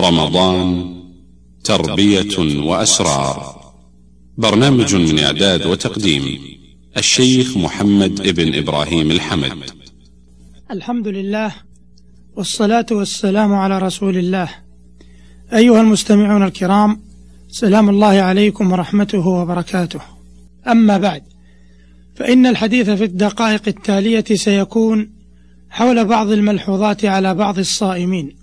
رمضان تربية وأسرار. برنامج من إعداد وتقديم الشيخ محمد ابن إبراهيم الحمد. الحمد لله والصلاة والسلام على رسول الله. أيها المستمعون الكرام سلام الله عليكم ورحمته وبركاته. أما بعد فإن الحديث في الدقائق التالية سيكون حول بعض الملحوظات على بعض الصائمين.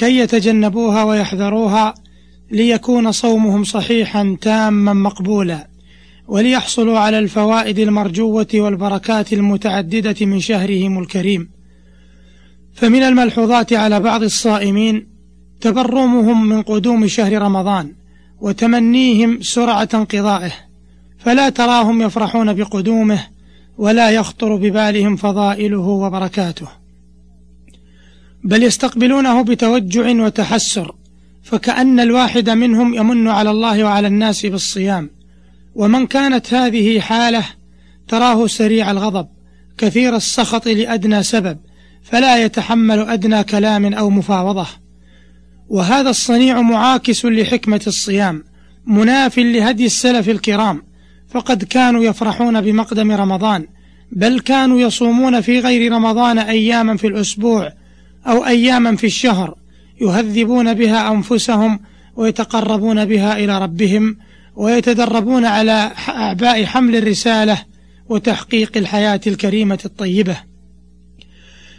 كي يتجنبوها ويحذروها ليكون صومهم صحيحا تاما مقبولا وليحصلوا على الفوائد المرجوة والبركات المتعددة من شهرهم الكريم. فمن الملحوظات على بعض الصائمين تبرمهم من قدوم شهر رمضان وتمنيهم سرعة انقضائه فلا تراهم يفرحون بقدومه ولا يخطر ببالهم فضائله وبركاته. بل يستقبلونه بتوجع وتحسر فكأن الواحد منهم يمن على الله وعلى الناس بالصيام. ومن كانت هذه حالة تراه سريع الغضب كثير السخط لأدنى سبب فلا يتحمل أدنى كلام أو مفاوضة. وهذا الصنيع معاكس لحكمة الصيام مناف لهدي السلف الكرام فقد كانوا يفرحون بمقدم رمضان بل كانوا يصومون في غير رمضان أياما في الأسبوع أو أياما في الشهر يهذبون بها أنفسهم ويتقربون بها إلى ربهم ويتدربون على أعباء حمل الرسالة وتحقيق الحياة الكريمة الطيبة.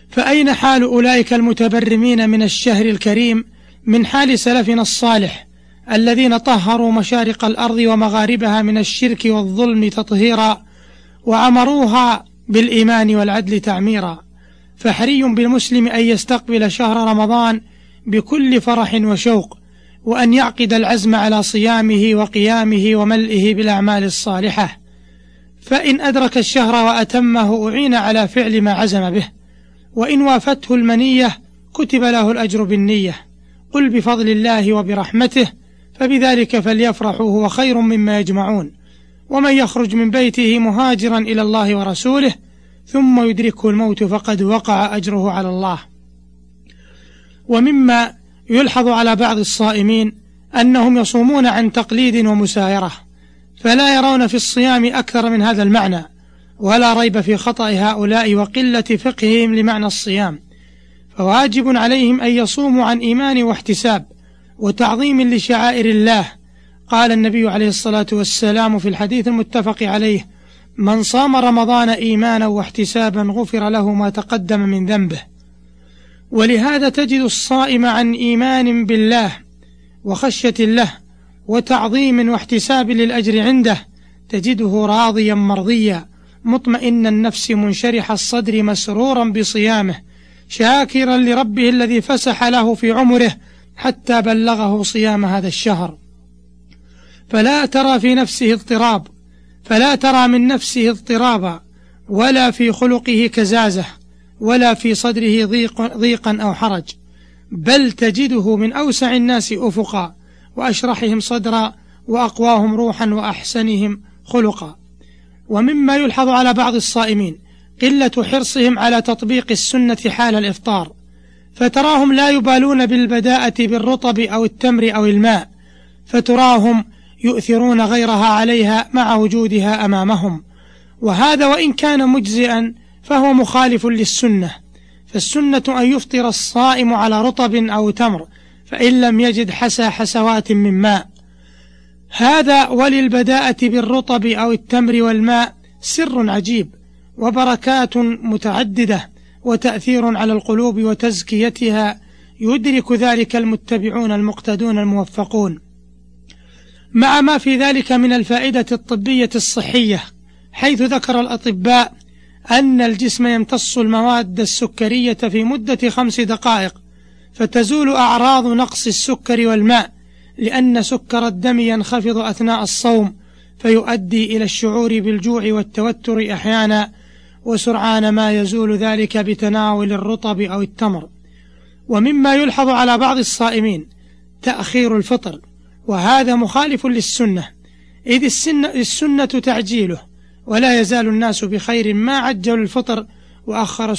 فأين حال أولئك المتبرمين من الشهر الكريم من حال سلفنا الصالح الذين طهروا مشارق الأرض ومغاربها من الشرك والظلم تطهيرا وعمروها بالإيمان والعدل تعميرا؟ فحري بالمسلم أن يستقبل شهر رمضان بكل فرح وشوق وأن يعقد العزم على صيامه وقيامه وملئه بالأعمال الصالحة. فإن أدرك الشهر وأتمه أعين على فعل ما عزم به وإن وافته المنية كتب له الأجر بالنية. قل بفضل الله وبرحمته فبذلك فليفرحوا هو خير مما يجمعون. ومن يخرج من بيته مهاجرا إلى الله ورسوله ثم يدركه الموت فقد وقع أجره على الله. ومما يلحظ على بعض الصائمين أنهم يصومون عن تقليد ومسايرة فلا يرون في الصيام أكثر من هذا المعنى ولا ريب في خطأ هؤلاء وقلة فقههم لمعنى الصيام. فواجب عليهم أن يصوموا عن إيمان واحتساب وتعظيم لشعائر الله. قال النبي عليه الصلاة والسلام في الحديث المتفق عليه من صام رمضان إيمانا واحتسابا غفر له ما تقدم من ذنبه. ولهذا تجد الصائم عن إيمان بالله وخشية له وتعظيم واحتساب للأجر عنده تجده راضيا مرضيا مطمئن النفس منشرح الصدر مسرورا بصيامه شاكرا لربه الذي فسح له في عمره حتى بلغه صيام هذا الشهر. فلا ترى في نفسه اضطراب فلا ترى من نفسه اضطرابا ولا في خلقه كزازة ولا في صدره ضيق ضيقا أو حرج بل تجده من أوسع الناس أفقا وأشرحهم صدرا وأقواهم روحا وأحسنهم خلقا. ومما يلحظ على بعض الصائمين قلة حرصهم على تطبيق السنة حال الإفطار فتراهم لا يبالون بالبداءة بالرطب أو التمر أو الماء فتراهم يؤثرون غيرها عليها مع وجودها أمامهم. وهذا وإن كان مجزئا فهو مخالف للسنة. فالسنة أن يفطر الصائم على رطب أو تمر فإن لم يجد حسى حسوات من ماء. هذا وللبداءة بالرطب أو التمر والماء سر عجيب وبركات متعددة وتأثير على القلوب وتزكيتها يدرك ذلك المتبعون المقتدون الموفقون. مع ما في ذلك من الفائدة الطبية الصحية حيث ذكر الأطباء أن الجسم يمتص المواد السكرية في مدة خمس دقائق فتزول أعراض نقص السكر والماء لأن سكر الدم ينخفض أثناء الصوم فيؤدي إلى الشعور بالجوع والتوتر أحيانا وسرعان ما يزول ذلك بتناول الرطب أو التمر. ومما يلحظ على بعض الصائمين تأخير الفطر. وهذا مخالف للسنة إذ السنة تعجيله ولا يزال الناس بخير ما عجلوا الفطر وأخر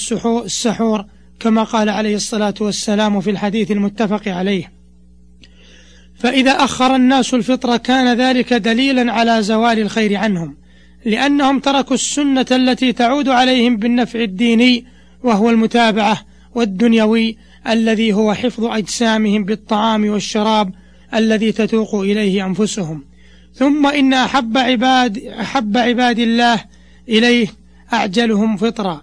السحور كما قال عليه الصلاة والسلام في الحديث المتفق عليه. فإذا أخر الناس الفطر كان ذلك دليلا على زوال الخير عنهم لأنهم تركوا السنة التي تعود عليهم بالنفع الديني وهو المتابعة والدنيوي الذي هو حفظ أجسامهم بالطعام والشراب الذي تتوق إليه أنفسهم. ثم إن أحب عباد أحب عباد الله إليه أعجلهم فطرا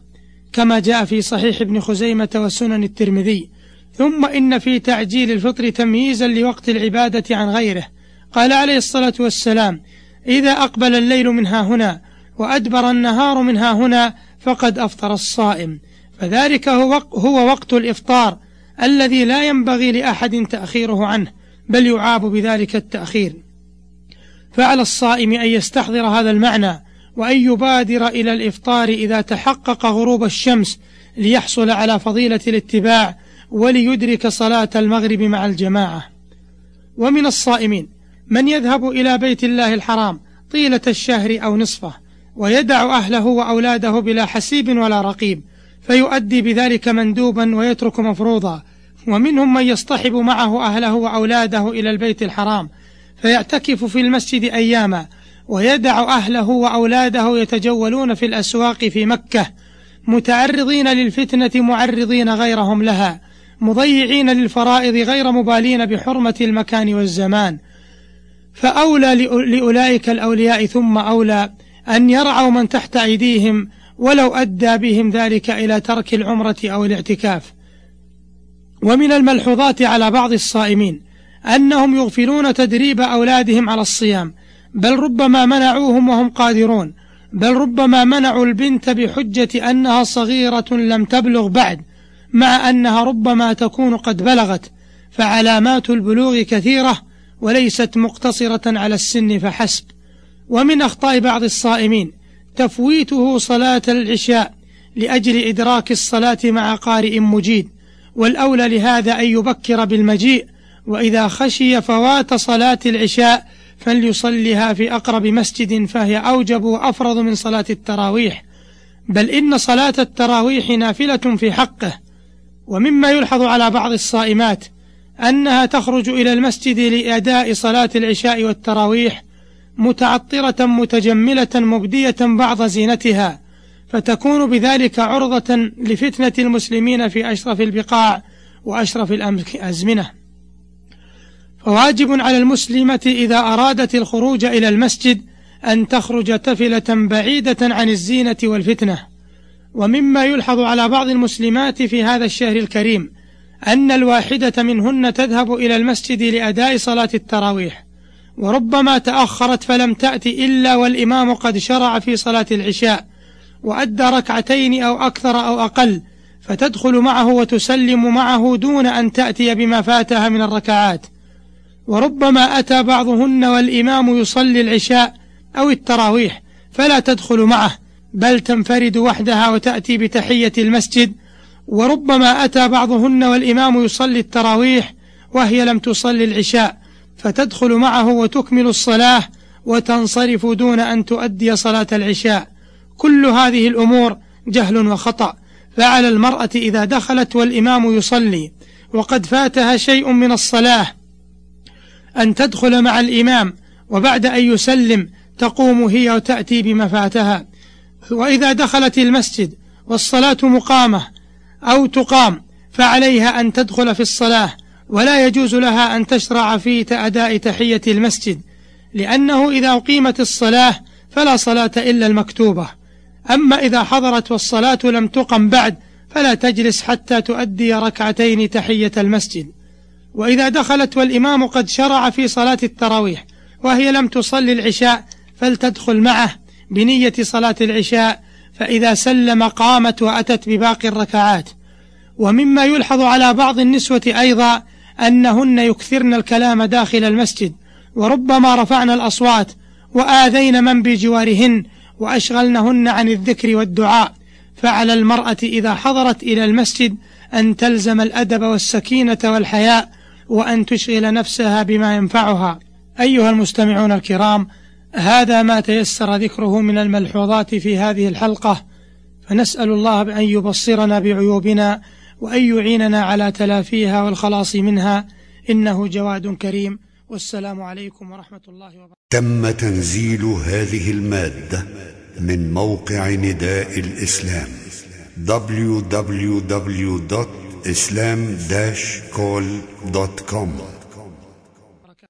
كما جاء في صحيح ابن خزيمة وسنن الترمذي. ثم إن في تعجيل الفطر تمييزا لوقت العبادة عن غيره. قال عليه الصلاة والسلام إذا أقبل الليل منها هنا وأدبر النهار منها هنا فقد أفطر الصائم فذلك هو وقت الإفطار الذي لا ينبغي لأحد تأخيره عنه. بل يعاب بذلك التأخير. فعلى الصائم أن يستحضر هذا المعنى وأن يبادر إلى الإفطار إذا تحقق غروب الشمس ليحصل على فضيلة الاتباع وليدرك صلاة المغرب مع الجماعة. ومن الصائمين من يذهب إلى بيت الله الحرام طيلة الشهر أو نصفه ويدع أهله وأولاده بلا حسيب ولا رقيب فيؤدي بذلك مندوبا ويترك مفروضا ومنهم من يصطحب معه أهله وأولاده إلى البيت الحرام فيعتكف في المسجد أياما ويدع أهله وأولاده يتجولون في الأسواق في مكة متعرضين للفتنة معرضين غيرهم لها مضيعين للفرائض غير مبالين بحرمة المكان والزمان. فأولى لأولئك الأولياء ثم أولى أن يرعوا من تحت أيديهم ولو أدى بهم ذلك إلى ترك العمرة أو الاعتكاف. ومن الملحوظات على بعض الصائمين أنهم يغفلون تدريب أولادهم على الصيام بل ربما منعوهم وهم قادرون بل ربما منعوا البنت بحجة أنها صغيرة لم تبلغ بعد مع أنها ربما تكون قد بلغت فعلامات البلوغ كثيرة وليست مقتصرة على السن فحسب. ومن أخطاء بعض الصائمين تفويته صلاة العشاء لأجل إدراك الصلاة مع قارئ مجيد والأولى لهذا أن يبكر بالمجيء وإذا خشي فوات صلاة العشاء فليصلها في أقرب مسجد فهي أوجب وأفرض من صلاة التراويح. بل إن صلاة التراويح نافلة في حقه. ومما يلحظ على بعض الصائمات أنها تخرج إلى المسجد لأداء صلاة العشاء والتراويح متعطرة متجملة مبدية بعض زينتها. فتكون بذلك عرضة لفتنة المسلمين في أشرف البقاع وأشرف الأزمنة فواجب على المسلمة إذا أرادت الخروج إلى المسجد أن تخرج تفلة بعيدة عن الزينة والفتنة. ومما يلحظ على بعض المسلمات في هذا الشهر الكريم أن الواحدة منهن تذهب إلى المسجد لأداء صلاة التراويح. وربما تأخرت فلم تأت إلا والإمام قد شرع في صلاة العشاء. وأدى ركعتين أو أكثر أو أقل فتدخل معه وتسلم معه دون أن تأتي بما فاتها من الركعات. وربما أتى بعضهن والإمام يصلي العشاء أو التراويح فلا تدخل معه بل تنفرد وحدها وتأتي بتحية المسجد. وربما أتى بعضهن والإمام يصلي التراويح وهي لم تصلي العشاء فتدخل معه وتكمل الصلاة وتنصرف دون أن تؤدي صلاة العشاء. كل هذه الأمور جهل وخطأ فعلى المرأة إذا دخلت والإمام يصلي وقد فاتها شيء من الصلاة أن تدخل مع الإمام وبعد أن يسلم تقوم هي وتأتي بما فاتها. وإذا دخلت المسجد والصلاة مقامة أو تقام فعليها أن تدخل في الصلاة ولا يجوز لها أن تشرع في أداء تحية المسجد لأنه إذا أقيمت الصلاة فلا صلاة إلا المكتوبة. أما إذا حضرت والصلاة لم تقم بعد فلا تجلس حتى تؤدي ركعتين تحية المسجد. وإذا دخلت والإمام قد شرع في صلاة التراويح وهي لم تصلي العشاء فلتدخل معه بنية صلاة العشاء فإذا سلم قامت وأتت بباقي الركعات. ومما يلحظ على بعض النسوة أيضا أنهن يكثرن الكلام داخل المسجد وربما رفعن الأصوات وآذين من بجوارهن وأشغلنهن عن الذكر والدعاء فعلى المرأة إذا حضرت إلى المسجد أن تلزم الأدب والسكينة والحياء وأن تشغل نفسها بما ينفعها. أيها المستمعون الكرام هذا ما تيسر ذكره من الملحوظات في هذه الحلقة فنسأل الله أن يبصرنا بعيوبنا وأن يعيننا على تلافيها والخلاص منها إنه جواد كريم. والسلام عليكم ورحمة الله وبركاته. تم تنزيل هذه المادة من موقع نداء الإسلام www.islam-call.com